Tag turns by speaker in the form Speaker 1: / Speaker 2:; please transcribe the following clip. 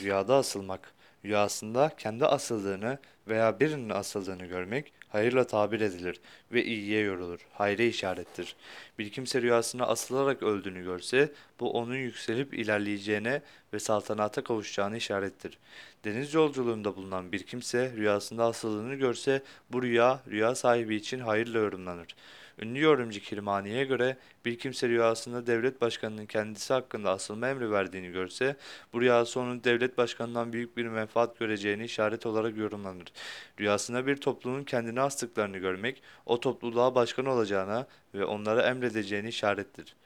Speaker 1: Rüyada asılmak. Rüyasında kendi asıldığını veya birinin asıldığını görmek hayırla tabir edilir ve iyiye yorulur. Hayre işarettir. Bir kimse rüyasında asılarak öldüğünü görse bu onun yükselip ilerleyeceğine ve saltanata kavuşacağını işarettir. Deniz yolculuğunda bulunan bir kimse rüyasında asıldığını görse bu rüya rüya sahibi için hayırla yorumlanır. Ünlü yorumcu Kirmani'ye göre bir kimse rüyasında devlet başkanının kendisi hakkında asılma emri verdiğini görse bu rüyası onun devlet başkanından büyük bir menfaat göreceğini işaret olarak yorumlanır. Rüyasında bir topluluğun kendine astıklarını görmek o topluluğa başkan olacağına ve onlara emredeceğini işarettir.